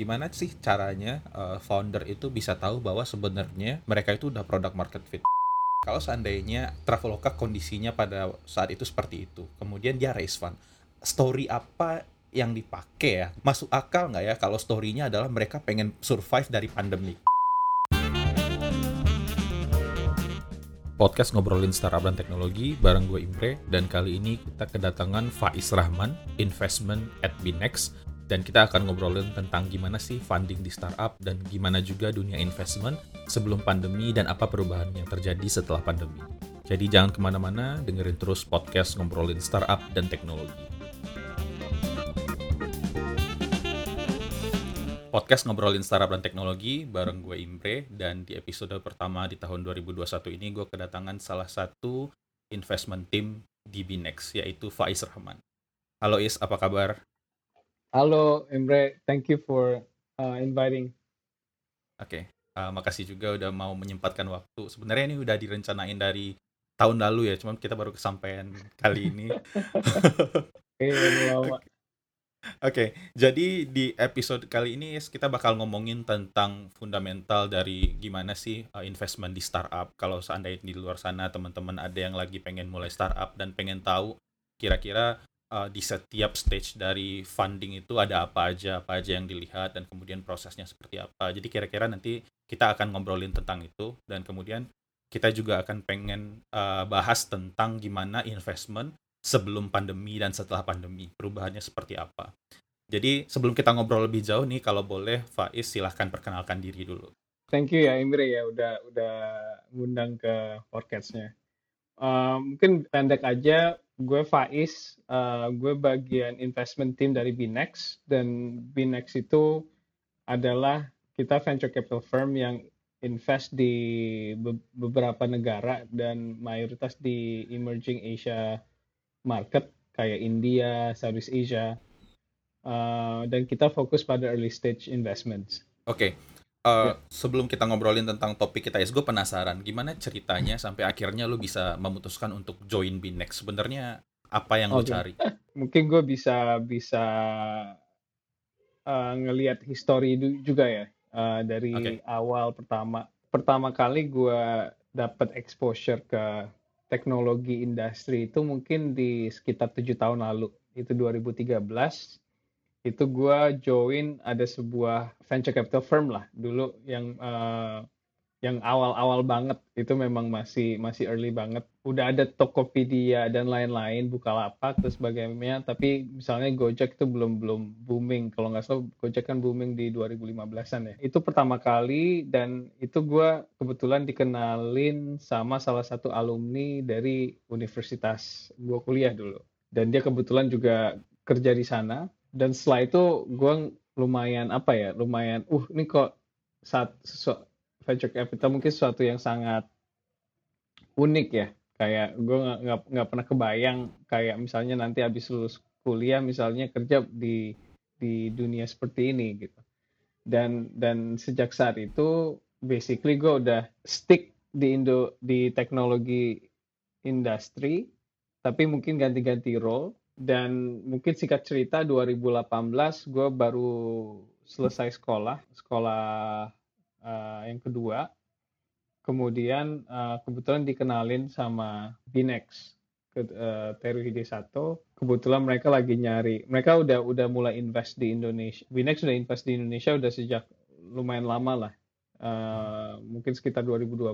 gimana sih caranya uh, founder itu bisa tahu bahwa sebenarnya mereka itu udah product market fit? Kalau seandainya Traveloka kondisinya pada saat itu seperti itu kemudian dia raise fund story apa yang dipakai ya? Masuk akal nggak ya kalau storynya adalah mereka pengen survive dari pandemi? Podcast ngobrolin startup dan teknologi bareng gue Imre dan kali ini kita kedatangan Faiz Rahman investment at Binex dan kita akan ngobrolin tentang gimana sih funding di startup dan gimana juga dunia investment sebelum pandemi dan apa perubahan yang terjadi setelah pandemi. Jadi jangan ke mana-mana, dengerin terus podcast ngobrolin startup dan teknologi. podcast ngobrolin startup dan teknologi bareng gue Imre dan di episode pertama di tahun 2021 ini gue kedatangan salah satu investment team di Binex yaitu Faiz Rahman. Halo Is, apa kabar? Halo Imre, thank you for uh, inviting. Oke, okay. uh, makasih juga udah mau menyempatkan waktu. Sebenarnya ini udah direncanain dari tahun lalu ya, cuman kita baru kesampaian kali ini. Oke, okay. Oke, jadi di episode kali ini kita bakal ngomongin tentang fundamental dari gimana sih uh, investment di startup. Kalau seandainya di luar sana teman-teman ada yang lagi pengen mulai startup dan pengen tahu kira-kira uh, di setiap stage dari funding itu ada apa aja, apa aja yang dilihat dan kemudian prosesnya seperti apa. Jadi kira-kira nanti kita akan ngobrolin tentang itu dan kemudian kita juga akan pengen uh, bahas tentang gimana investment sebelum pandemi dan setelah pandemi. Perubahannya seperti apa. Jadi sebelum kita ngobrol lebih jauh nih, kalau boleh Faiz silahkan perkenalkan diri dulu. Thank you ya Imre ya udah udah ngundang ke podcastnya. Uh, mungkin pendek aja, gue Faiz, uh, gue bagian investment team dari Binex dan Binex itu adalah kita venture capital firm yang invest di be beberapa negara dan mayoritas di emerging Asia market kayak India, Southeast Asia, uh, dan kita fokus pada early stage investments. Oke, okay. Uh, ya. sebelum kita ngobrolin tentang topik kita, ya, gue penasaran gimana ceritanya sampai akhirnya lu bisa memutuskan untuk join Binex. Sebenarnya apa yang okay. lu cari? Mungkin gue bisa bisa uh, ngelihat history juga ya uh, dari okay. awal pertama pertama kali gue dapat exposure ke teknologi industri itu mungkin di sekitar tujuh tahun lalu itu 2013 itu gue join ada sebuah venture capital firm lah. Dulu yang uh, yang awal-awal banget. Itu memang masih masih early banget. Udah ada Tokopedia dan lain-lain Bukalapak terus sebagainya. Tapi misalnya Gojek itu belum belum booming. Kalau nggak salah Gojek kan booming di 2015an ya. Itu pertama kali dan itu gue kebetulan dikenalin sama salah satu alumni dari universitas gue kuliah dulu. Dan dia kebetulan juga kerja di sana dan setelah itu gue lumayan apa ya lumayan uh ini kok saat venture capital mungkin sesuatu yang sangat unik ya. Kayak gue nggak nggak pernah kebayang kayak misalnya nanti habis lulus kuliah misalnya kerja di di dunia seperti ini gitu. Dan dan sejak saat itu basically gue udah stick di Indo di teknologi industri tapi mungkin ganti-ganti role dan mungkin singkat cerita 2018 gue baru selesai sekolah sekolah uh, yang kedua. Kemudian uh, kebetulan dikenalin sama Binex ke uh, Teru Hidesato kebetulan mereka lagi nyari mereka udah udah mulai invest di Indonesia Binex sudah invest di Indonesia udah sejak lumayan lama lah Uh, mungkin sekitar 2012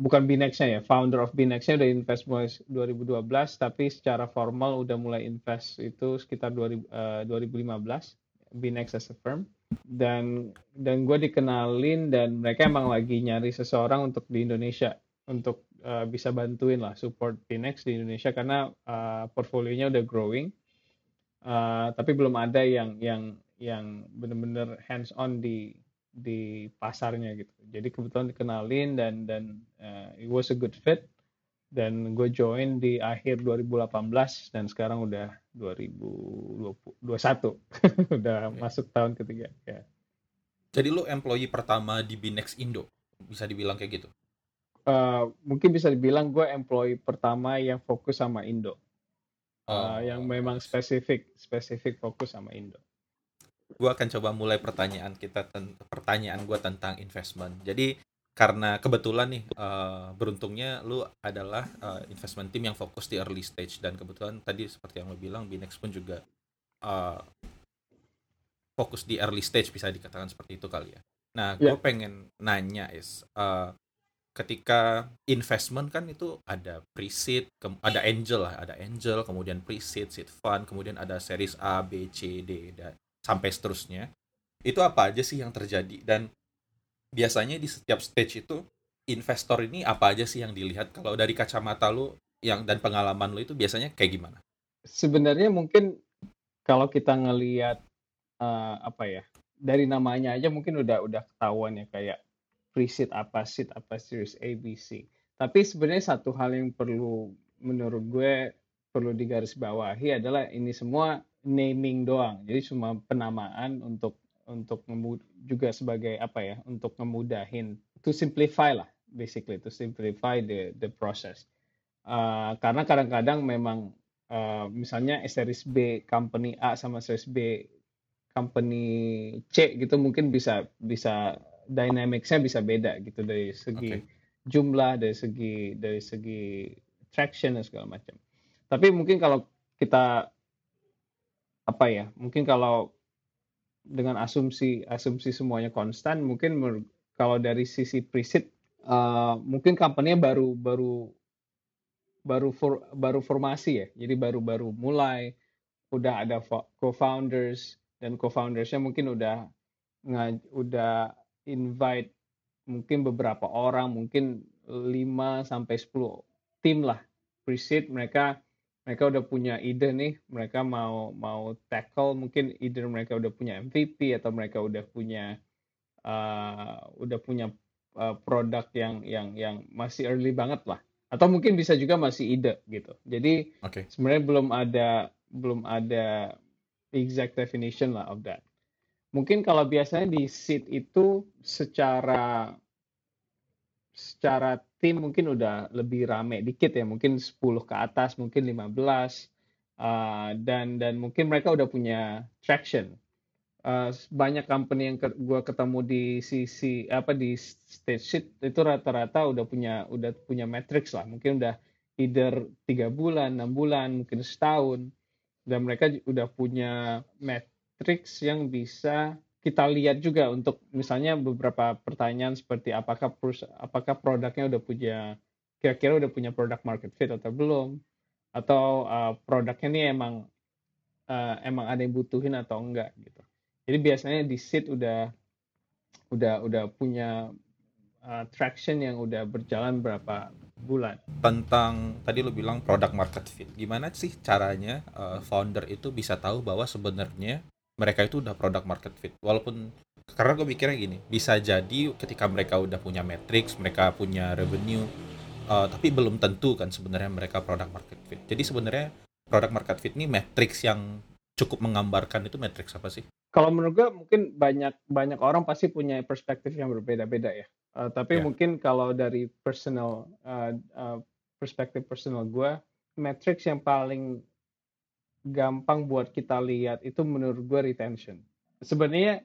bukan Binexnya ya founder of Binexnya udah invest mulai 2012 tapi secara formal udah mulai invest itu sekitar 2000, uh, 2015 Binex as a firm. Dan dan gue dikenalin dan mereka emang lagi nyari seseorang untuk di Indonesia untuk uh, bisa bantuin lah support Pinex di Indonesia karena uh, portfolionya udah growing. Uh, tapi belum ada yang yang yang benar-benar hands on di di pasarnya gitu. Jadi kebetulan dikenalin dan dan uh, it was a good fit. Dan gue join di akhir 2018 dan sekarang udah 2021 udah yeah. masuk tahun ketiga ya. Jadi lu employee pertama di Binex Indo bisa dibilang kayak gitu? Uh, mungkin bisa dibilang gue employee pertama yang fokus sama Indo. Oh. uh, yang memang spesifik spesifik fokus sama Indo gue akan coba mulai pertanyaan kita pertanyaan gue tentang investment. Jadi karena kebetulan nih uh, beruntungnya lu adalah uh, investment team yang fokus di early stage dan kebetulan tadi seperti yang lu bilang Binex pun juga uh, fokus di early stage bisa dikatakan seperti itu kali ya. Nah, gue yeah. pengen nanya is uh, ketika investment kan itu ada pre-seed, ada angel lah, ada angel, kemudian pre-seed, seed fund, kemudian ada series A, B, C, D, dan sampai seterusnya. Itu apa aja sih yang terjadi dan biasanya di setiap stage itu investor ini apa aja sih yang dilihat kalau dari kacamata lu yang dan pengalaman lu itu biasanya kayak gimana? Sebenarnya mungkin kalau kita ngelihat uh, apa ya dari namanya aja mungkin udah udah ketahuan ya kayak preset apa seed apa series ABC. Tapi sebenarnya satu hal yang perlu menurut gue perlu digarisbawahi adalah ini semua naming doang. Jadi cuma penamaan untuk untuk juga sebagai apa ya untuk ngemudahin. To simplify lah basically. To simplify the the process. Uh, karena kadang-kadang memang uh, misalnya series B company A sama series B company C gitu mungkin bisa bisa dynamicsnya bisa beda gitu. Dari segi okay. jumlah dari segi dari segi traction dan segala macam. Tapi mungkin kalau kita apa ya mungkin kalau dengan asumsi asumsi semuanya konstan mungkin kalau dari sisi preset uh, mungkin company baru baru baru for, baru formasi ya. Jadi baru baru mulai udah ada co-founders dan co-foundersnya mungkin udah udah invite mungkin beberapa orang mungkin 5 sampai 10 tim lah. Preset mereka mereka udah punya ide nih, mereka mau mau tackle mungkin ide mereka udah punya MVP atau mereka udah punya uh, udah punya uh, produk yang yang yang masih early banget lah. Atau mungkin bisa juga masih ide gitu. Jadi okay. sebenarnya belum ada belum ada exact definition lah of that. Mungkin kalau biasanya di seed itu secara secara tim mungkin udah lebih rame dikit ya, mungkin 10 ke atas, mungkin 15 uh, dan dan mungkin mereka udah punya traction. Uh, banyak company yang ke, gua ketemu di sisi apa di stage sheet itu rata-rata udah punya udah punya matrix lah, mungkin udah either tiga bulan, enam bulan, mungkin setahun dan mereka udah punya matrix yang bisa kita lihat juga untuk misalnya beberapa pertanyaan seperti apakah apakah produknya udah punya kira-kira udah punya produk market fit atau belum atau uh, produknya ini emang uh, emang ada yang butuhin atau enggak gitu. Jadi biasanya di seed udah udah udah punya uh, traction yang udah berjalan berapa bulan. Tentang tadi lo bilang produk market fit, gimana sih caranya uh, founder itu bisa tahu bahwa sebenarnya mereka itu udah produk market fit. Walaupun karena gue mikirnya gini bisa jadi ketika mereka udah punya matrix mereka punya revenue uh, tapi belum tentu kan sebenarnya mereka produk market fit. Jadi sebenarnya produk market fit ini matrix yang cukup menggambarkan itu matrix apa sih? Kalau menurut gue mungkin banyak banyak orang pasti punya perspektif yang berbeda-beda ya. Uh, tapi yeah. mungkin kalau dari personal uh, uh, perspektif personal gue matrix yang paling gampang buat kita lihat itu menurut gue retention. Sebenarnya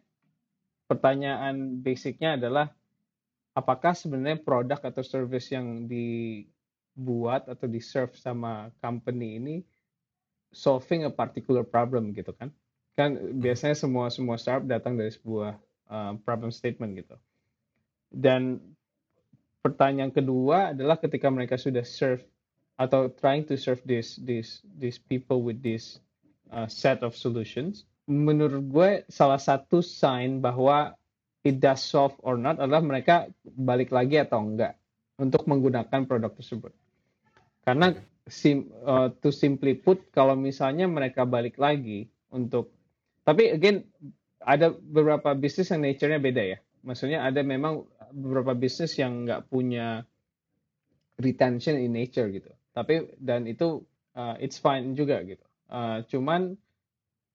pertanyaan basicnya adalah apakah sebenarnya produk atau service yang dibuat atau di serve sama company ini solving a particular problem gitu kan? Kan biasanya semua semua startup datang dari sebuah uh, problem statement gitu. Dan pertanyaan kedua adalah ketika mereka sudah serve atau trying to serve these these these people with this uh, set of solutions. Menurut gue salah satu sign bahwa it does solve or not adalah mereka balik lagi atau enggak untuk menggunakan produk tersebut. Karena sim, uh, to simply put kalau misalnya mereka balik lagi untuk tapi again ada beberapa bisnis yang nature-nya beda ya. Maksudnya ada memang beberapa bisnis yang nggak punya retention in nature gitu tapi dan itu uh, it's fine juga gitu uh, cuman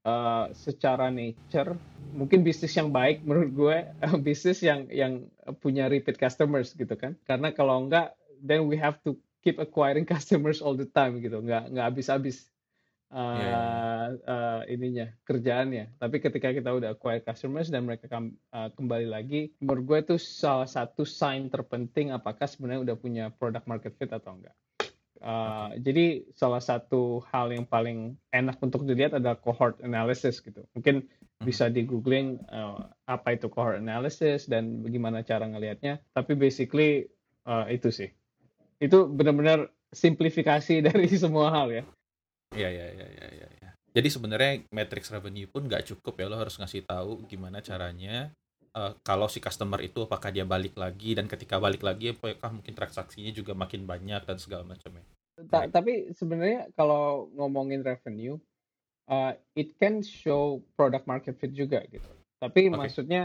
uh, secara nature mungkin bisnis yang baik menurut gue uh, bisnis yang yang punya repeat customers gitu kan karena kalau enggak then we have to keep acquiring customers all the time gitu nggak nggak habis-habis uh, yeah. uh, ininya kerjaannya. Tapi ketika kita udah acquire customers dan mereka uh, kembali lagi, menurut gue itu salah satu sign terpenting apakah sebenarnya udah punya product market fit atau enggak. Uh, okay. Jadi salah satu hal yang paling enak untuk dilihat adalah cohort analysis gitu. Mungkin hmm. bisa di googling uh, apa itu cohort analysis dan bagaimana cara ngelihatnya. Tapi basically uh, itu sih. Itu benar-benar simplifikasi dari semua hal ya. Iya iya iya iya iya. Ya. Jadi sebenarnya matrix revenue pun nggak cukup ya lo harus ngasih tahu gimana caranya uh, kalau si customer itu apakah dia balik lagi dan ketika balik lagi apakah mungkin transaksinya juga makin banyak dan segala macamnya. Ta tapi sebenarnya kalau ngomongin revenue, uh, it can show product market fit juga gitu. Tapi okay. maksudnya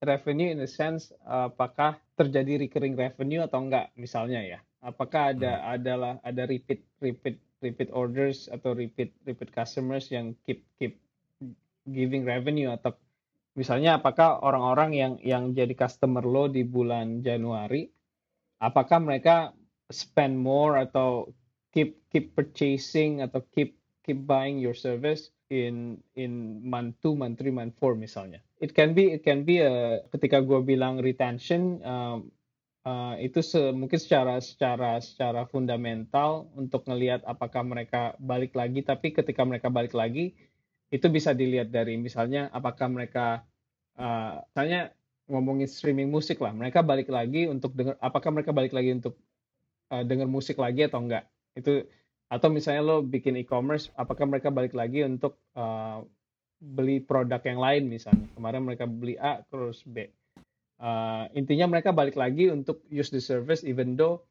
revenue in the sense uh, apakah terjadi recurring revenue atau enggak misalnya ya apakah ada hmm. adalah ada repeat repeat repeat orders atau repeat repeat customers yang keep keep giving revenue atau misalnya apakah orang-orang yang yang jadi customer lo di bulan Januari apakah mereka spend more atau keep keep purchasing atau keep keep buying your service in in month 2, month 3, month 4 misalnya. It can be it can be a ketika gue bilang retention um, uh, itu se, mungkin secara secara secara fundamental untuk ngelihat apakah mereka balik lagi tapi ketika mereka balik lagi itu bisa dilihat dari misalnya apakah mereka uh, ngomongin streaming musik lah mereka balik lagi untuk dengar apakah mereka balik lagi untuk uh, dengar musik lagi atau enggak? Itu atau misalnya lo bikin e-commerce apakah mereka balik lagi untuk uh, beli produk yang lain misalnya? Kemarin mereka beli A terus B. Uh, intinya mereka balik lagi untuk use the service even though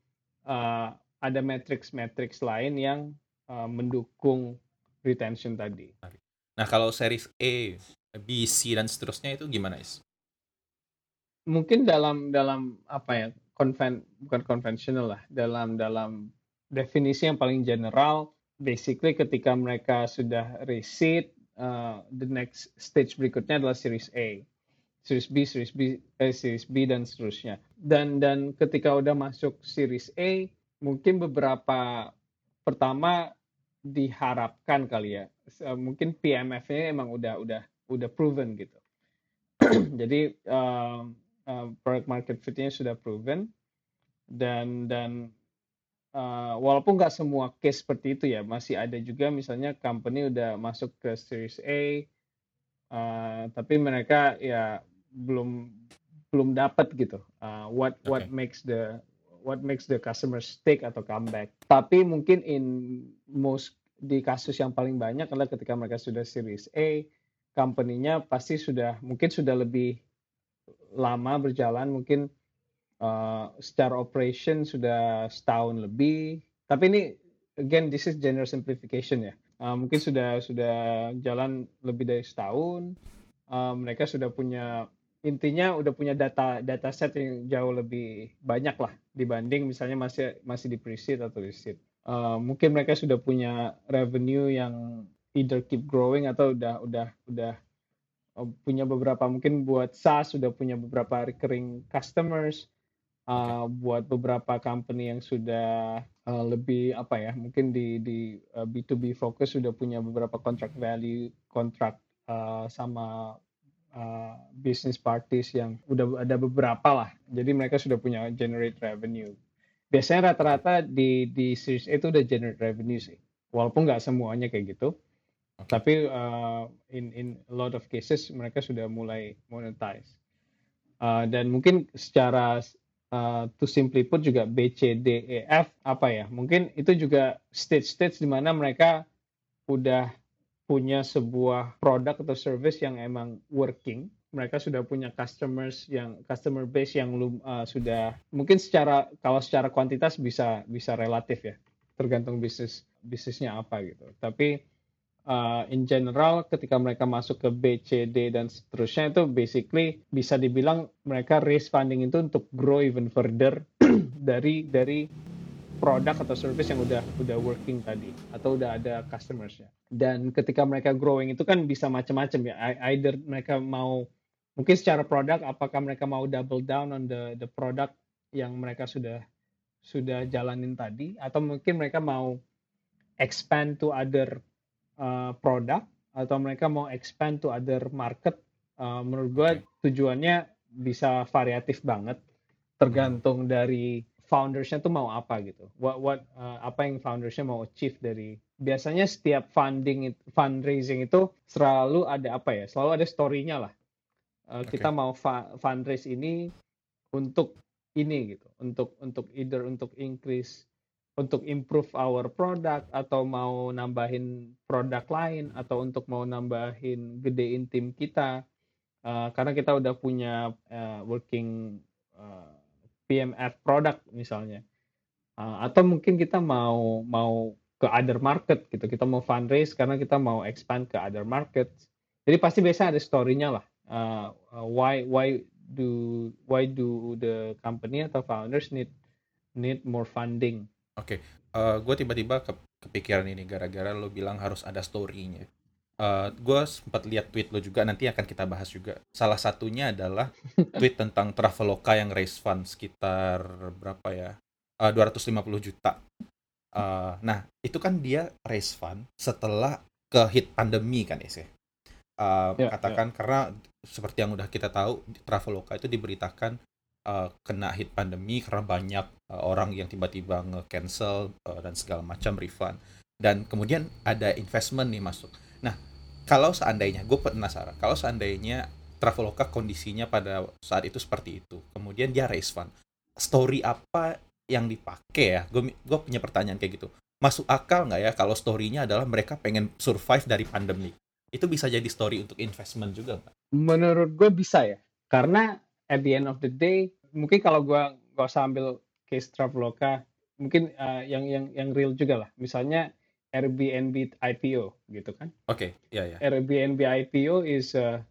uh, ada matrix-matrix lain yang uh, mendukung retention tadi. Nah kalau series A, B, C dan seterusnya itu gimana is? Mungkin dalam dalam apa ya konven bukan konvensional lah dalam dalam definisi yang paling general basically ketika mereka sudah receipt uh, the next stage berikutnya adalah series A series B, series B, eh, series B dan seterusnya. Dan dan ketika udah masuk series A, mungkin beberapa pertama diharapkan kali ya. Mungkin PMF-nya emang udah udah udah proven gitu. Jadi uh, uh, product market fit-nya sudah proven dan dan uh, walaupun nggak semua case seperti itu ya, masih ada juga misalnya company udah masuk ke series A, uh, tapi mereka ya belum belum dapat gitu uh, what okay. what makes the what makes the customer stick atau comeback tapi mungkin in most di kasus yang paling banyak adalah ketika mereka sudah series A company-nya pasti sudah mungkin sudah lebih lama berjalan mungkin uh, secara operation sudah setahun lebih. Tapi ini again this is general simplification ya. Uh, mungkin sudah sudah jalan lebih dari setahun. Uh, mereka sudah punya intinya udah punya data data set yang jauh lebih banyak lah dibanding misalnya masih masih di pre-seed atau di seed. Uh, mungkin mereka sudah punya revenue yang either keep growing atau udah udah udah uh, punya beberapa mungkin buat SaaS sudah punya beberapa recurring customers uh, okay. buat beberapa company yang sudah uh, lebih apa ya mungkin di di uh, B2B focus sudah punya beberapa contract value kontrak uh, sama uh, business parties yang udah ada beberapa lah. Jadi mereka sudah punya generate revenue. Biasanya rata-rata di di series A itu udah generate revenue sih. Walaupun nggak semuanya kayak gitu. Okay. Tapi uh, in in a lot of cases mereka sudah mulai monetize. Uh, dan mungkin secara uh, to simply put juga B, C, D, E, F apa ya? Mungkin itu juga stage-stage di mana mereka udah punya sebuah produk atau service yang emang working mereka sudah punya customers yang customer base yang uh, sudah mungkin secara kalau secara kuantitas bisa bisa relatif ya tergantung bisnis bisnisnya apa gitu tapi uh, in general ketika mereka masuk ke B, C, D dan seterusnya itu basically bisa dibilang mereka raise funding itu untuk grow even further dari dari produk atau service yang udah udah working tadi atau udah ada customersnya dan ketika mereka growing itu kan bisa macam-macam ya. Either mereka mau mungkin secara produk apakah mereka mau double down on the the product yang mereka sudah sudah jalanin tadi atau mungkin mereka mau expand to other uh, produk atau mereka mau expand to other market uh, menurut gue tujuannya bisa variatif banget tergantung dari foundersnya tuh mau apa gitu. What what uh, apa yang foundersnya mau achieve dari biasanya setiap funding fundraising itu selalu ada apa ya? Selalu ada story-nya lah. Uh, okay. kita mau fundraise ini untuk ini gitu untuk untuk either untuk increase untuk improve our product atau mau nambahin produk lain atau untuk mau nambahin gedein tim kita. Uh, karena kita udah punya uh, working uh, PMF product misalnya. Uh, atau mungkin kita mau mau ke other market gitu. Kita mau fundraise karena kita mau expand ke other market jadi pasti biasa ada story-nya lah. Uh, why why do why do the company atau founders need need more funding Oke, okay. uh, eh, gue tiba-tiba ke kepikiran ini gara-gara lo bilang harus ada story-nya. Uh, eh, gue sempat lihat tweet lo juga nanti akan kita bahas juga. Salah satunya adalah tweet tentang Traveloka yang raise fund sekitar berapa ya? Uh, 250 juta. Uh, nah itu kan dia raise fund setelah ke hit pandemi kan ya sih. Uh, yeah, katakan yeah. karena seperti yang udah kita tahu Traveloka itu diberitakan uh, kena hit pandemi karena banyak uh, orang yang tiba-tiba nge-cancel uh, dan segala macam refund dan kemudian ada investment nih masuk. Nah, kalau seandainya gue penasaran, kalau seandainya Traveloka kondisinya pada saat itu seperti itu, kemudian dia raise fund, story apa yang dipakai ya? Gue gue punya pertanyaan kayak gitu. Masuk akal nggak ya kalau storynya adalah mereka pengen survive dari pandemi? Itu bisa jadi story untuk investment juga nggak? Menurut gue bisa ya, karena at the end of the day mungkin kalau gue gak usah ambil case Traveloka mungkin uh, yang yang yang real juga lah. Misalnya Airbnb IPO gitu kan. Oke okay, ya yeah, ya yeah. Airbnb IPO is uh,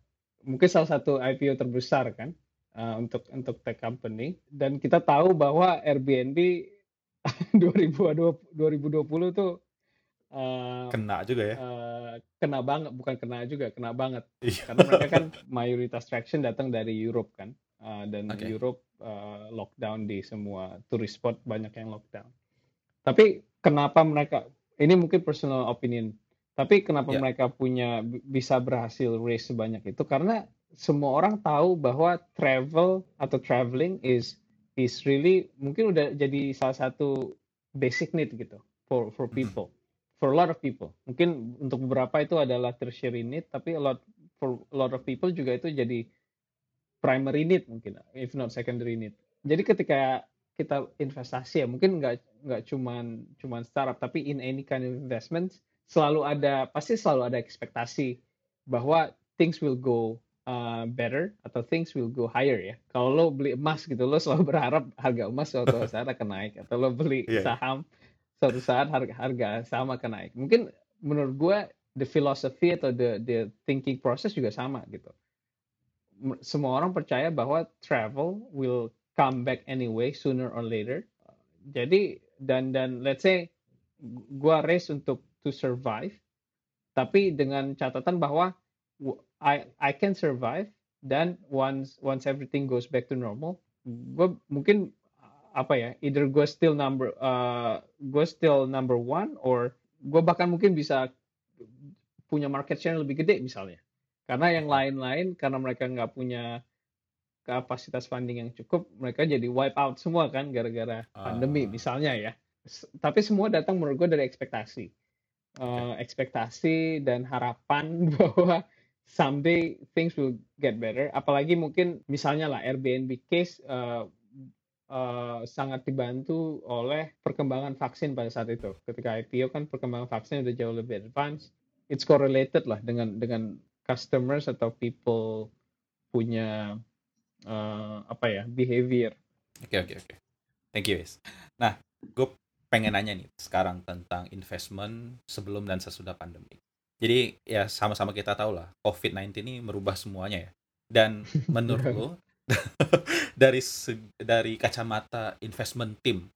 mungkin salah satu IPO terbesar kan uh, untuk untuk tech company. Dan kita tahu bahwa Airbnb 2020 2020 tuh uh, kena juga ya? uh, kena banget bukan kena juga kena banget. Iya. karena mereka kan mayoritas traction datang dari Europe kan uh, dan okay. Europe uh, lockdown di semua tourist spot banyak yang lockdown. Tapi kenapa mereka ini mungkin personal opinion. Tapi kenapa yeah. mereka punya bisa berhasil raise sebanyak itu karena semua orang tahu bahwa travel atau traveling is is really mungkin udah jadi salah satu basic need gitu for for mm-hmm. people for a lot of people mungkin untuk beberapa itu adalah tertiary need tapi a lot for a lot of people juga itu jadi primary need mungkin if not secondary need. Jadi ketika kita investasi ya mungkin nggak nggak cuman cuman startup tapi in any kind of investment selalu ada pasti selalu ada ekspektasi bahwa things will go uh, better atau things will go higher ya. Kalau lo beli emas gitu lo selalu berharap harga emas suatu saat akan naik atau lo beli yeah. saham suatu saat harga harga saham akan naik. Mungkin menurut gue the philosophy atau the the thinking process juga sama gitu semua orang percaya bahwa travel will come back anyway sooner or later. Jadi dan dan let's say gua race untuk to survive tapi dengan catatan bahwa I I can survive dan once once everything goes back to normal gue mungkin apa ya either gue still number uh, gue still number one or gue bahkan mungkin bisa punya market share lebih gede misalnya karena yang lain-lain karena mereka nggak punya kapasitas funding yang cukup, mereka jadi wipe out semua kan gara-gara pandemi uh. misalnya ya. Tapi semua datang menurut gue dari ekspektasi. Uh, ekspektasi dan harapan bahwa someday things will get better. Apalagi mungkin misalnya lah Airbnb case uh, uh, sangat dibantu oleh perkembangan vaksin pada saat itu. Ketika IPO kan perkembangan vaksin udah jauh lebih advance. It's correlated lah dengan dengan customers atau people punya uh, apa ya behavior. Oke okay, oke okay, oke. Okay. Thank you guys. Nah, gue pengen nanya nih sekarang tentang investment sebelum dan sesudah pandemi. Jadi ya sama-sama kita tahu lah COVID-19 ini merubah semuanya ya. Dan menurut lo dari dari kacamata investment team,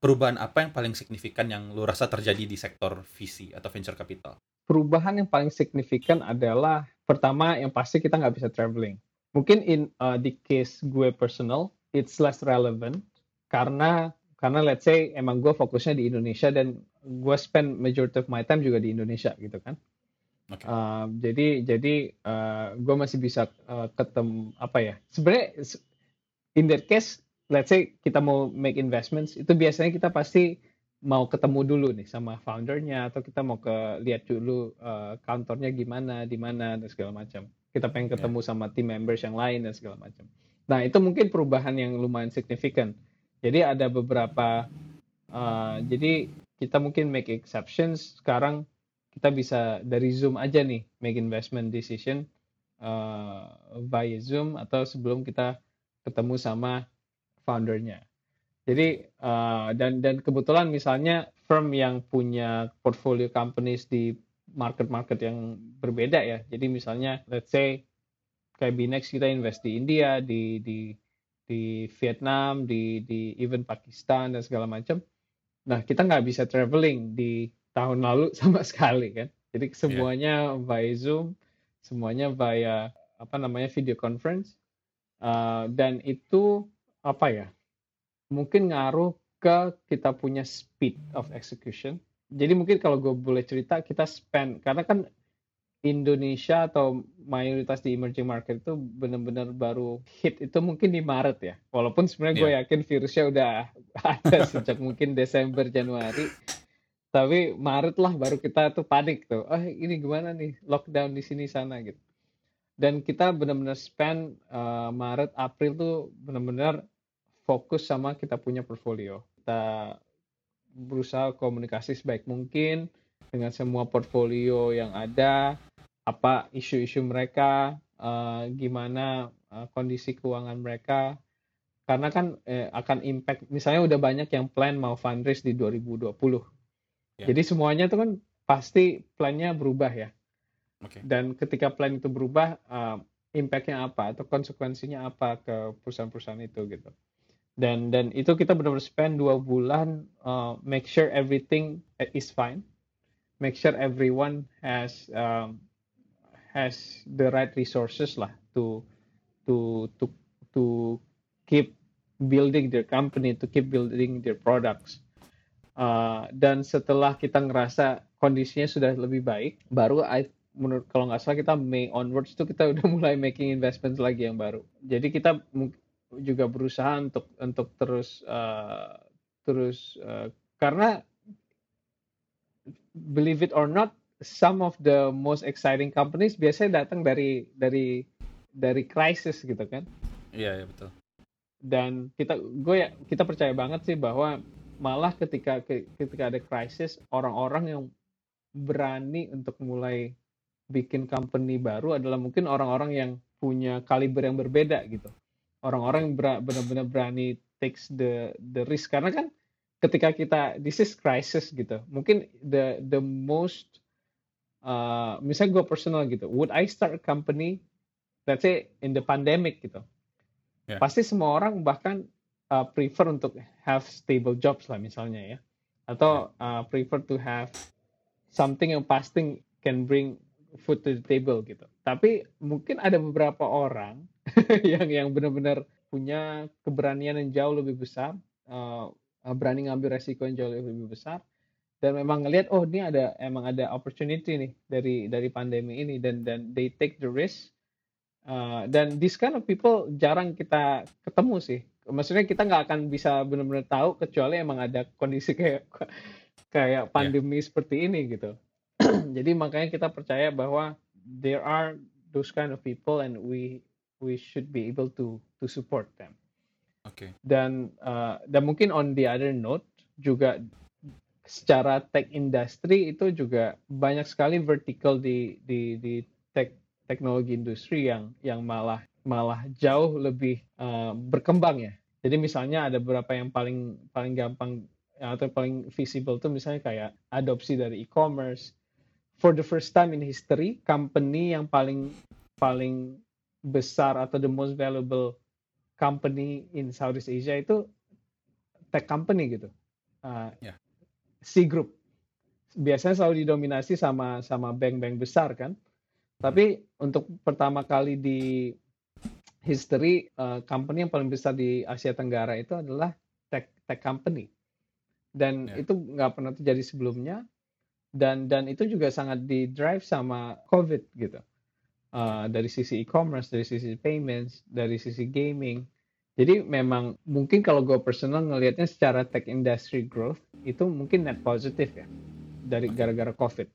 perubahan apa yang paling signifikan yang lo rasa terjadi di sektor VC atau venture capital? Perubahan yang paling signifikan adalah pertama yang pasti kita nggak bisa traveling. Mungkin in uh, di case gue personal, it's less relevant karena karena let's say emang gue fokusnya di Indonesia dan gue spend majority of my time juga di Indonesia gitu kan. Okay. Uh, jadi jadi uh, gue masih bisa uh, ketemu apa ya? Sebenarnya in that case, let's say kita mau make investments, itu biasanya kita pasti mau ketemu dulu nih sama foundernya atau kita mau ke lihat dulu uh, kantornya gimana, di mana dan segala macam. Kita pengen ketemu yeah. sama team members yang lain dan segala macam. Nah itu mungkin perubahan yang lumayan signifikan. Jadi ada beberapa, uh, jadi kita mungkin make exceptions. Sekarang kita bisa dari Zoom aja nih make investment decision uh, via Zoom atau sebelum kita ketemu sama foundernya. Jadi uh, dan dan kebetulan misalnya firm yang punya portfolio companies di market-market yang berbeda ya. Jadi misalnya let's say kayak Binex kita invest di India, di di di Vietnam, di di even Pakistan dan segala macam. Nah kita nggak bisa traveling di tahun lalu sama sekali kan. Jadi iya. semuanya yeah. via Zoom, semuanya via apa namanya video conference. Uh, dan itu apa ya? Mungkin ngaruh ke kita punya speed of execution. Jadi mungkin kalau gue boleh cerita kita spend karena kan Indonesia atau mayoritas di emerging market itu benar-benar baru hit itu mungkin di Maret ya. Walaupun sebenarnya yeah. gue iya. yakin virusnya udah ada sejak mungkin Desember Januari tapi Maret lah baru kita tuh panik tuh oh ini gimana nih lockdown di sini sana gitu dan kita benar-benar spend uh, Maret April tuh benar-benar fokus sama kita punya portfolio kita berusaha komunikasi sebaik mungkin dengan semua portfolio yang ada apa isu-isu mereka uh, gimana uh, kondisi keuangan mereka karena kan eh, akan impact misalnya udah banyak yang plan mau fundraise di 2020 Yeah. Jadi semuanya itu kan pasti plannya berubah ya. Okay. Dan ketika plan itu berubah, uh, impactnya apa atau konsekuensinya apa ke perusahaan-perusahaan itu gitu. Dan dan itu kita benar-benar spend dua bulan uh, make sure everything is fine, make sure everyone has um, has the right resources lah to to to to keep building their company, to keep building their products. Uh, dan setelah kita ngerasa kondisinya sudah lebih baik, baru I, menurut kalau nggak salah kita May onwards itu kita udah mulai making investment lagi yang baru. Jadi kita juga berusaha untuk untuk terus uh, terus uh, karena believe it or not, some of the most exciting companies biasanya datang dari dari dari crisis gitu kan. Iya, yeah, betul. Dan kita gue ya kita percaya banget sih bahwa malah ketika ketika ada krisis orang-orang yang berani untuk mulai bikin company baru adalah mungkin orang-orang yang punya kaliber yang berbeda gitu orang-orang yang benar-benar berani takes the the risk. Karena kan ketika kita this is crisis gitu. Mungkin the the most uh, misalnya gue personal gitu. Would I start a company let's say in the pandemic gitu? Yeah. pasti semua orang bahkan uh, prefer untuk have stable jobs lah misalnya ya. Atau uh, prefer to have something yang pasti can bring food to the table gitu. Tapi mungkin ada beberapa orang yang yang benar-benar punya keberanian yang jauh lebih besar uh, berani ngambil resiko yang jauh lebih besar dan memang ngelihat oh ini ada emang ada opportunity nih dari dari pandemi ini dan dan they take the risk uh, dan this kind of people jarang kita ketemu sih maksudnya kita nggak akan bisa benar-benar tahu kecuali emang ada kondisi kayak kayak iya. pandemi yeah. seperti ini gitu. Jadi makanya kita percaya bahwa there are those kind of people and we we should be able to to support them. Oke. Okay. Dan uh, dan mungkin on the other note juga secara tech industry itu juga banyak sekali vertical di di di tech teknologi industri yang yang malah malah jauh lebih uh, berkembang ya. Jadi misalnya ada beberapa yang paling paling gampang atau paling visible tuh misalnya kayak adopsi dari e-commerce. For the first time in history, company yang paling paling besar atau the most valuable company in Southeast Asia itu tech company gitu. Uh, yeah. C Group. Biasanya selalu didominasi sama sama bank-bank besar kan. Tapi untuk pertama kali di history uh, company yang paling besar di Asia Tenggara itu adalah tech tech company dan yeah. itu nggak pernah terjadi sebelumnya dan dan itu juga sangat di drive sama COVID gitu. Uh, dari sisi e-commerce, dari sisi payments, dari sisi gaming. Jadi memang mungkin kalau gue personal ngelihatnya secara tech industry growth itu mungkin net positif ya dari gara-gara COVID.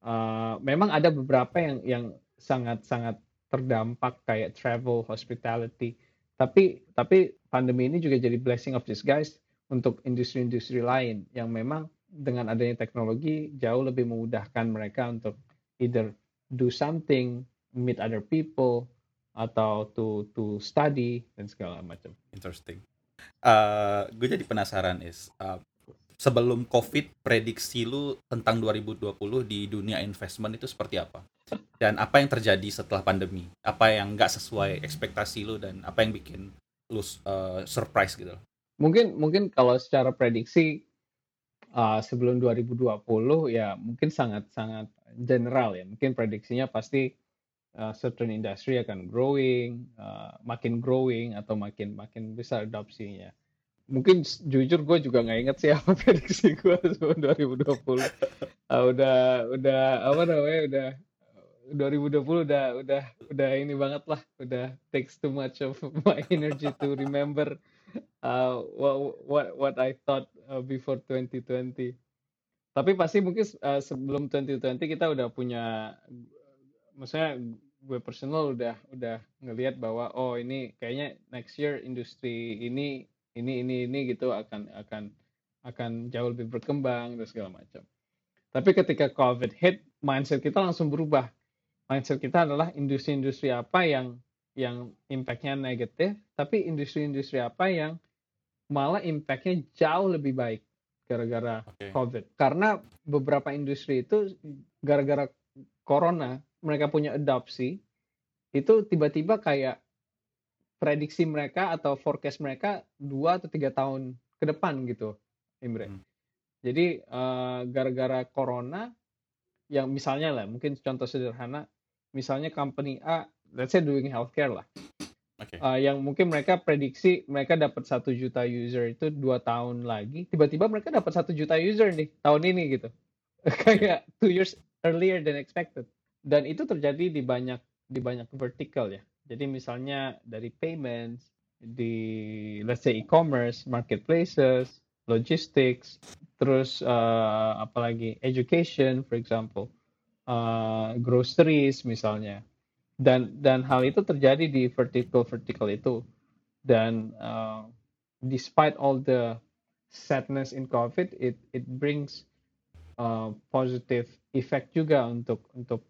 Uh, memang ada beberapa yang yang sangat-sangat terdampak kayak travel, hospitality. Tapi tapi pandemi ini juga jadi blessing of disguise untuk industri-industri lain yang memang dengan adanya teknologi jauh lebih memudahkan mereka untuk either do something meet other people atau to to study dan segala macam. Interesting. Uh, gue jadi penasaran is uh, sebelum COVID prediksi lu tentang 2020 di dunia investment itu seperti apa? Dan apa yang terjadi setelah pandemi? Apa yang nggak sesuai ekspektasi lu dan apa yang bikin lu uh, surprise gitu? Mungkin mungkin kalau secara prediksi uh, sebelum 2020 ya mungkin sangat sangat general ya. Mungkin prediksinya pasti uh, certain industry akan growing, uh, makin growing atau makin makin besar adopsinya. Mungkin jujur gue juga nggak inget sih apa prediksi gue sebelum 2020. Uh, udah udah apa namanya udah 2020 udah udah udah ini banget lah, udah takes too much of my energy to remember uh, what what what I thought uh, before 2020. Tapi pasti mungkin uh, sebelum 2020 kita udah punya maksudnya gue personal udah udah ngelihat bahwa oh ini kayaknya next year industri ini ini ini ini gitu akan akan akan jauh lebih berkembang dan segala macam. Tapi ketika COVID hit, mindset kita langsung berubah. Mindset kita adalah industri-industri apa yang yang impactnya negatif, tapi industri-industri apa yang malah impactnya jauh lebih baik gara-gara okay. COVID. Karena beberapa industri itu gara-gara corona mereka punya adopsi itu tiba-tiba kayak prediksi mereka atau forecast mereka dua atau tiga tahun ke depan gitu, Imre. Hmm. Jadi uh, gara-gara corona, yang misalnya lah, mungkin contoh sederhana, misalnya company A, let's say doing healthcare lah, okay. uh, eh, yang mungkin mereka prediksi mereka dapat satu juta user itu dua tahun lagi, tiba-tiba mereka dapat satu juta user nih tahun ini gitu, kayak two years earlier than expected dan itu terjadi di banyak di banyak vertical ya. Jadi misalnya dari payments, di let's say e-commerce, marketplaces, logistics, terus uh, apalagi education for example, uh, groceries misalnya. Dan dan hal itu terjadi di vertical vertical itu. Dan uh, despite all the sadness in COVID, it it brings uh, positive effect juga untuk untuk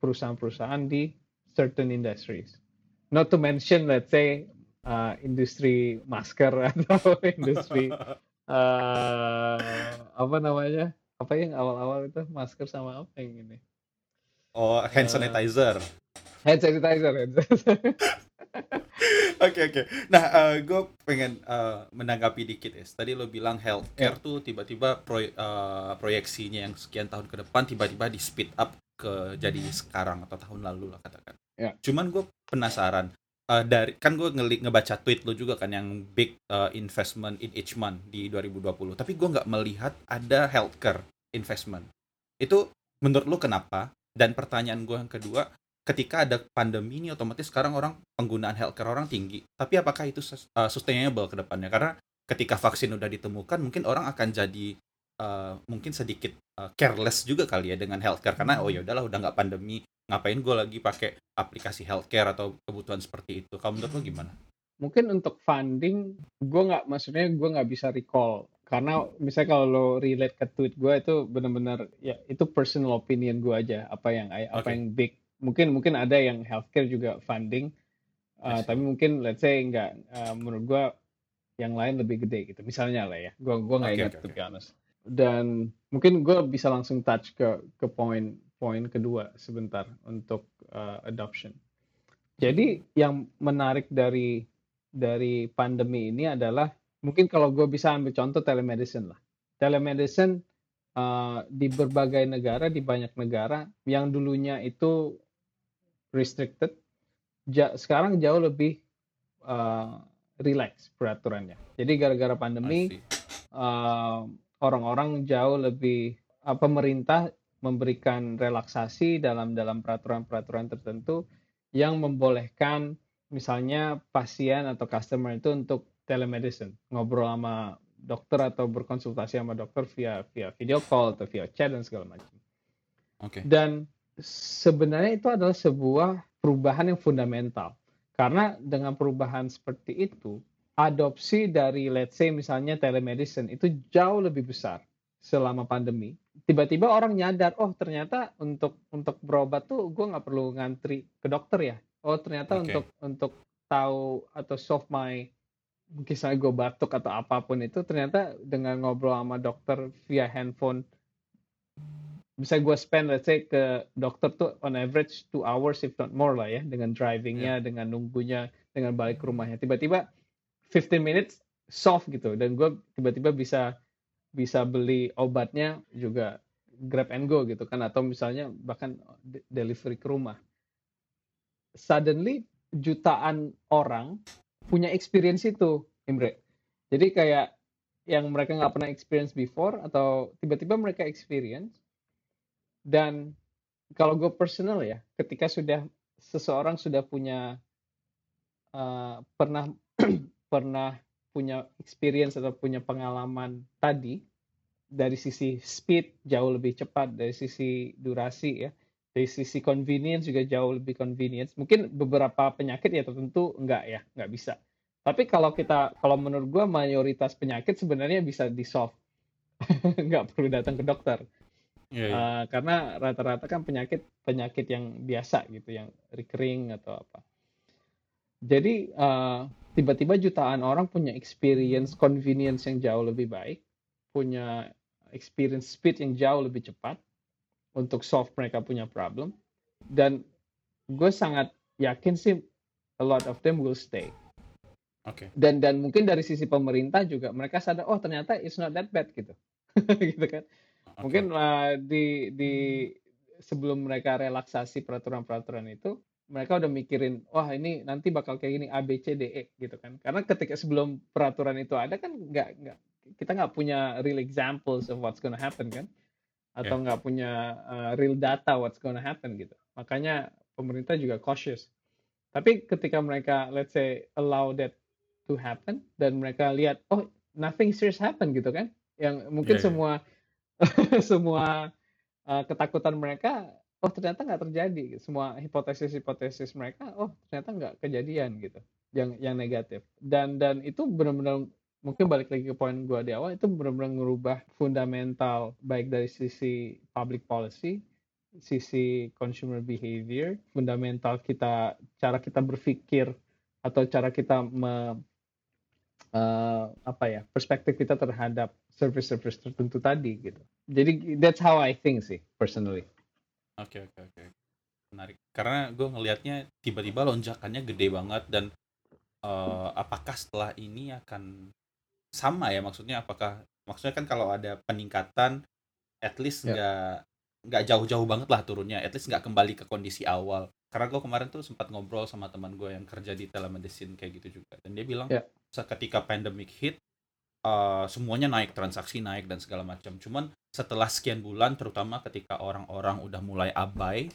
perusahaan-perusahaan di certain industries. Not to mention, let's say, uh, industri masker atau industri uh, apa namanya? Apa yang awal-awal itu masker sama apa yang ini? Oh, hand uh, sanitizer. Uh, hand sanitizer. Hand sanitizer. Oke oke. Nah, uh, gue pengen uh, menanggapi dikit ya. Tadi lo bilang healthcare yeah. tuh tiba-tiba proy uh, proyeksinya yang sekian tahun ke depan tiba-tiba di speed up ke jadi sekarang atau tahun lalu lah katakan. Ya. Cuman gue penasaran uh, dari kan gue ngeli ngebaca tweet lo juga kan yang big uh, investment in each month di 2020. Tapi gue nggak melihat ada healthcare investment. Itu menurut lo kenapa? Dan pertanyaan gue yang kedua, ketika ada pandemi ini otomatis sekarang orang penggunaan healthcare orang tinggi. Tapi apakah itu uh, sustainable ke depannya? Karena ketika vaksin udah ditemukan mungkin orang akan jadi uh, mungkin sedikit uh, careless juga kali ya dengan healthcare. Karena oh ya udahlah udah nggak pandemi ngapain gue lagi pakai aplikasi healthcare atau kebutuhan seperti itu? Kamu menurut lo gimana? Mungkin untuk funding gue nggak maksudnya gue nggak bisa recall. Karena misalnya kalau lo relate ke tweet gue itu benar-benar ya itu personal opinion gue aja. Apa yang apa okay. yang big mungkin mungkin ada yang healthcare juga funding. Uh, tapi mungkin let's say nggak uh, menurut gue yang lain lebih gede gitu. Misalnya lah ya gue gue nggak okay, ingat okay, to be honest dan mungkin gue bisa langsung touch ke ke poin poin kedua sebentar untuk uh, adoption. Jadi yang menarik dari dari pandemi ini adalah mungkin kalau gue bisa ambil contoh telemedicine lah. Telemedicine uh, di berbagai negara di banyak negara yang dulunya itu restricted, ja, sekarang jauh lebih uh, relax peraturannya. Jadi gara-gara pandemi uh, orang-orang jauh lebih uh, pemerintah memberikan relaksasi dalam dalam peraturan-peraturan tertentu yang membolehkan misalnya pasien atau customer itu untuk telemedicine, ngobrol sama dokter atau berkonsultasi sama dokter via via video call atau via chat dan segala macam. Oke. Okay. Dan sebenarnya itu adalah sebuah perubahan yang fundamental. Karena dengan perubahan seperti itu, adopsi dari let's say misalnya telemedicine itu jauh lebih besar selama pandemi. Tiba-tiba orang nyadar, oh ternyata untuk untuk berobat tuh gue nggak perlu ngantri ke dokter ya. Oh ternyata okay. untuk untuk tahu atau solve my mungkin saya gue batuk atau apa pun itu ternyata dengan ngobrol sama dokter via handphone bisa gue spend let's say ke dokter tuh on average two hours if not more lah ya dengan drivingnya yeah. dengan nunggunya dengan balik ke rumahnya tiba-tiba 15 minutes soft gitu. Dan gue tiba-tiba bisa bisa beli obatnya juga grab and go gitu kan. Atau misalnya bahkan delivery ke rumah. Suddenly jutaan orang punya experience itu, Imre. Jadi kayak yang mereka nggak pernah experience before atau tiba-tiba mereka experience. Dan kalau gue personal ya, ketika sudah seseorang sudah punya uh, pernah pernah punya experience atau punya pengalaman tadi dari sisi speed jauh lebih cepat dari sisi durasi ya dari sisi convenience juga jauh lebih convenience. Mungkin beberapa penyakit ya tentu enggak ya, enggak bisa. Tapi kalau kita, kalau menurut gue mayoritas penyakit sebenarnya bisa di solve, nggak perlu datang ke dokter. Yeah, yeah. Uh, karena rata-rata kan penyakit penyakit yang biasa gitu, yang recurring atau apa. Jadi uh, tiba-tiba jutaan orang punya experience convenience yang jauh lebih baik, punya experience speed yang jauh lebih cepat, untuk solve mereka punya problem dan gue sangat yakin sih a lot of them will stay. Oke. Okay. Dan dan mungkin dari sisi pemerintah juga mereka sadar oh ternyata it's not that bad gitu. gitu kan. Okay. Mungkin uh, di di sebelum mereka relaksasi peraturan-peraturan itu mereka udah mikirin wah ini nanti bakal kayak gini A B C D E gitu kan. Karena ketika sebelum peraturan itu ada kan nggak nggak kita nggak punya real examples of what's gonna happen kan atau yeah. nggak punya uh, real data what's gonna happen gitu. Makanya pemerintah juga cautious. Tapi ketika mereka let's say allow that to happen dan mereka lihat oh nothing serious happen gitu kan. Yang mungkin yeah, semua yeah. semua uh, ketakutan mereka oh ternyata nggak terjadi. Semua hipotesis-hipotesis mereka oh ternyata nggak kejadian gitu. Yang yang negatif. Dan dan itu benar-benar mungkin balik lagi ke poin gue di awal itu benar-benar merubah fundamental baik dari sisi public policy sisi consumer behavior fundamental kita cara kita berpikir atau cara kita me, uh, apa ya perspektif kita terhadap service-service tertentu tadi gitu jadi that's how I think sih personally oke okay, oke okay, oke okay. menarik karena gue ngelihatnya tiba-tiba lonjakannya gede banget dan uh, apakah setelah ini akan sama ya maksudnya apakah maksudnya kan kalau ada peningkatan at least ya. nggak yeah. nggak jauh-jauh banget lah turunnya at least nggak kembali ke kondisi awal karena gue kemarin tuh sempat ngobrol sama teman gue yang kerja di telemedicine kayak gitu juga dan dia bilang yeah. ketika pandemic hit uh, semuanya naik transaksi naik dan segala macam. Cuman setelah sekian bulan terutama ketika orang-orang udah mulai abai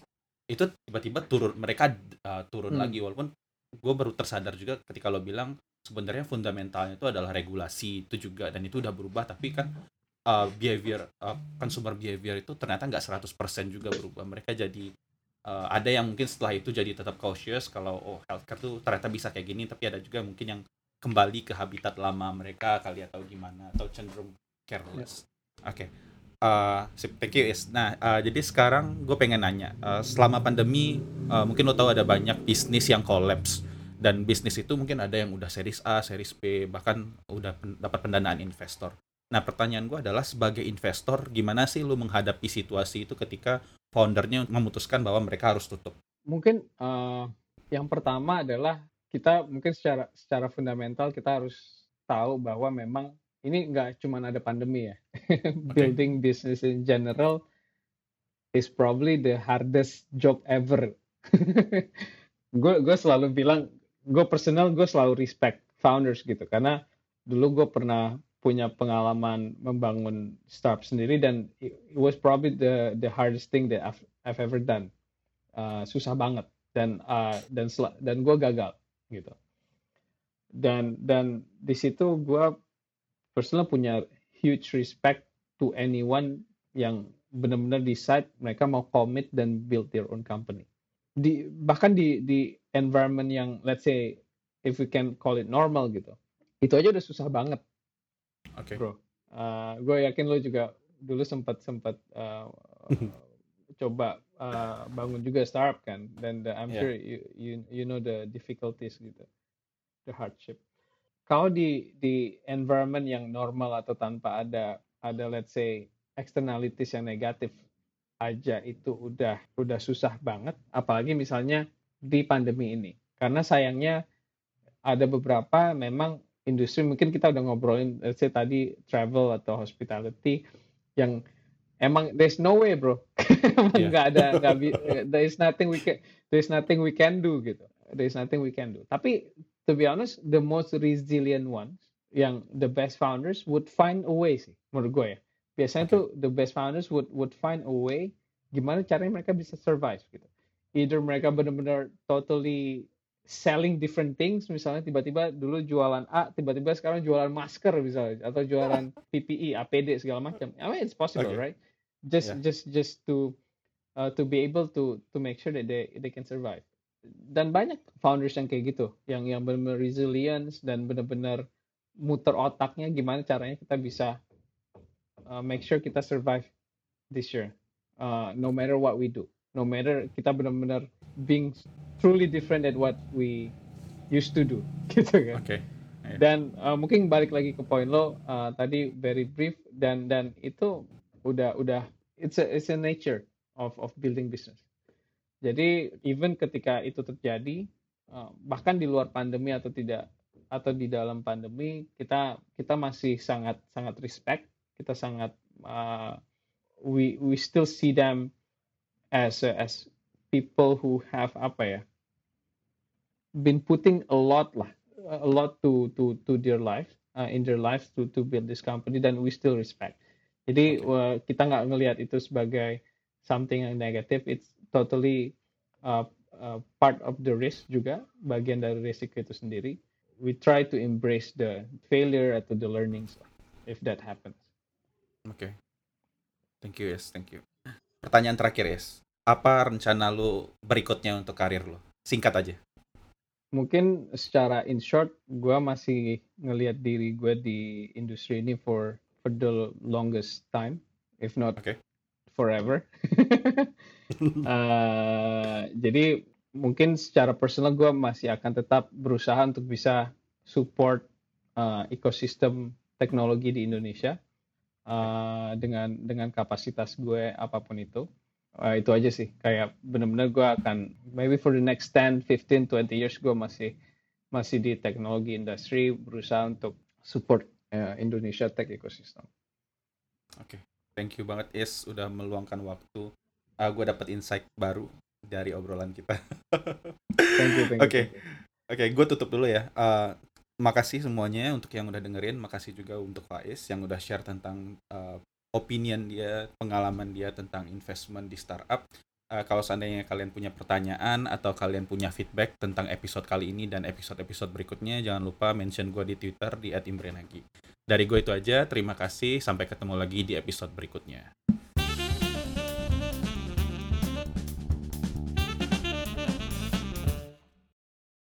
itu tiba-tiba turun mereka uh, turun hmm. lagi. Walaupun gue baru tersadar juga ketika lo bilang sebenarnya fundamentalnya itu adalah regulasi itu juga. Dan itu udah berubah tapi kan uh, behavior uh, consumer behavior itu ternyata nggak 100% juga berubah. Mereka jadi uh, ada yang mungkin setelah itu jadi tetap cautious kalau oh healthcare tuh ternyata bisa kayak gini tapi ada juga mungkin yang kembali ke habitat lama mereka kali atau gimana atau cenderung careless oke okay. Uh, thank you is. Nah, uh, jadi sekarang gue pengen nanya, uh, selama pandemi, uh, mungkin lo tahu ada banyak bisnis yang collapse dan bisnis itu mungkin ada yang udah series A, series B, bahkan udah pen dapat pendanaan investor. Nah, pertanyaan gue adalah sebagai investor, gimana sih lu menghadapi situasi itu ketika foundernya memutuskan bahwa mereka harus tutup? Mungkin uh, yang pertama adalah kita mungkin secara secara fundamental kita harus tahu bahwa memang ini nggak cuma ada pandemi ya. Okay. Building business in general is probably the hardest job ever. gue selalu bilang gue personal gue selalu respect founders gitu karena dulu gue pernah punya pengalaman membangun startup sendiri dan it was probably the the hardest thing that I've, I've ever done. Uh, susah banget dan uh, dan dan gue gagal gitu. Dan dan di situ gue personal punya huge respect to anyone yang benar-benar decide mereka mau commit dan build their own company. Di bahkan di di environment yang let's say if we can call it normal gitu. Itu aja udah susah banget Oke. Okay. Bro, uh, gue yakin lo juga dulu sempat sempat uh, coba uh, bangun juga startup kan, dan the, I'm yeah. sure you, you you know the difficulties gitu, the hardship. Kalau di di environment yang normal atau tanpa ada ada let's say externalities yang negatif aja itu udah udah susah banget, apalagi misalnya di pandemi ini. Karena sayangnya ada beberapa memang industri mungkin kita udah ngobrolin let's say tadi travel atau hospitality yang emang there's no way bro. Yeah. nggak ada nggak there is nothing we can there is nothing we can do gitu. There is nothing we can do. Tapi to be honest the most resilient ones yang the best founders would find a way sih menurut gue ya. Biasanya okay. tuh the best founders would would find a way gimana caranya mereka bisa survive gitu. Either mereka benar-benar totally selling different things misalnya tiba-tiba dulu jualan A tiba-tiba sekarang jualan masker misalnya atau jualan PPE APD segala macam I mean it's possible okay. right just yeah. just just to uh, to be able to to make sure that they they can survive dan banyak founders yang kayak gitu yang yang benar-benar resilience dan benar-benar muter otaknya gimana caranya kita bisa uh, make sure kita survive this year uh, no matter what we do no matter kita benar-benar being truly different than what we used to do gitu kan. Oke. Okay. Yeah. Dan uh, mungkin balik lagi ke poin lo uh, tadi very brief dan dan itu udah udah it's a it's a nature of of building business. Jadi even ketika itu terjadi uh, bahkan di luar pandemi atau tidak atau di dalam pandemi kita kita masih sangat sangat respect kita sangat uh, we we still see them as as people who have apa ya been putting a lot lah a lot to to to their life uh, in their lives to to build this company dan we still respect. Jadi okay. uh, kita nggak ngelihat itu sebagai something yang negatif. It's totally uh, uh, part of the risk juga bagian dari risiko itu sendiri. We try to embrace the failure atau the learnings if that happens. Oke okay. thank you yes. Thank you. Pertanyaan terakhir yes apa rencana lu berikutnya untuk karir lu? Singkat aja. Mungkin secara in short, gue masih ngelihat diri gue di industri ini for for the longest time, if not okay. forever. uh, jadi mungkin secara personal gue masih akan tetap berusaha untuk bisa support uh, ekosistem teknologi di Indonesia uh, dengan dengan kapasitas gue apa pun itu uh, itu aja sih kayak bener-bener gue akan maybe for the next 10, 15, 20 years gue masih masih di teknologi industri berusaha untuk support uh, Indonesia tech ecosystem. Oke, okay. thank you banget Is udah meluangkan waktu. Uh, gue dapat insight baru dari obrolan kita. thank you, thank you. Oke, oke, gue tutup dulu ya. Uh, makasih semuanya untuk yang udah dengerin. Makasih juga untuk Faiz yang udah share tentang uh, opinion dia, pengalaman dia tentang investment di startup. Uh, kalau seandainya kalian punya pertanyaan atau kalian punya feedback tentang episode kali ini dan episode-episode berikutnya, jangan lupa mention gue di Twitter di @imbrenagi. Dari gue itu aja, terima kasih. Sampai ketemu lagi di episode berikutnya.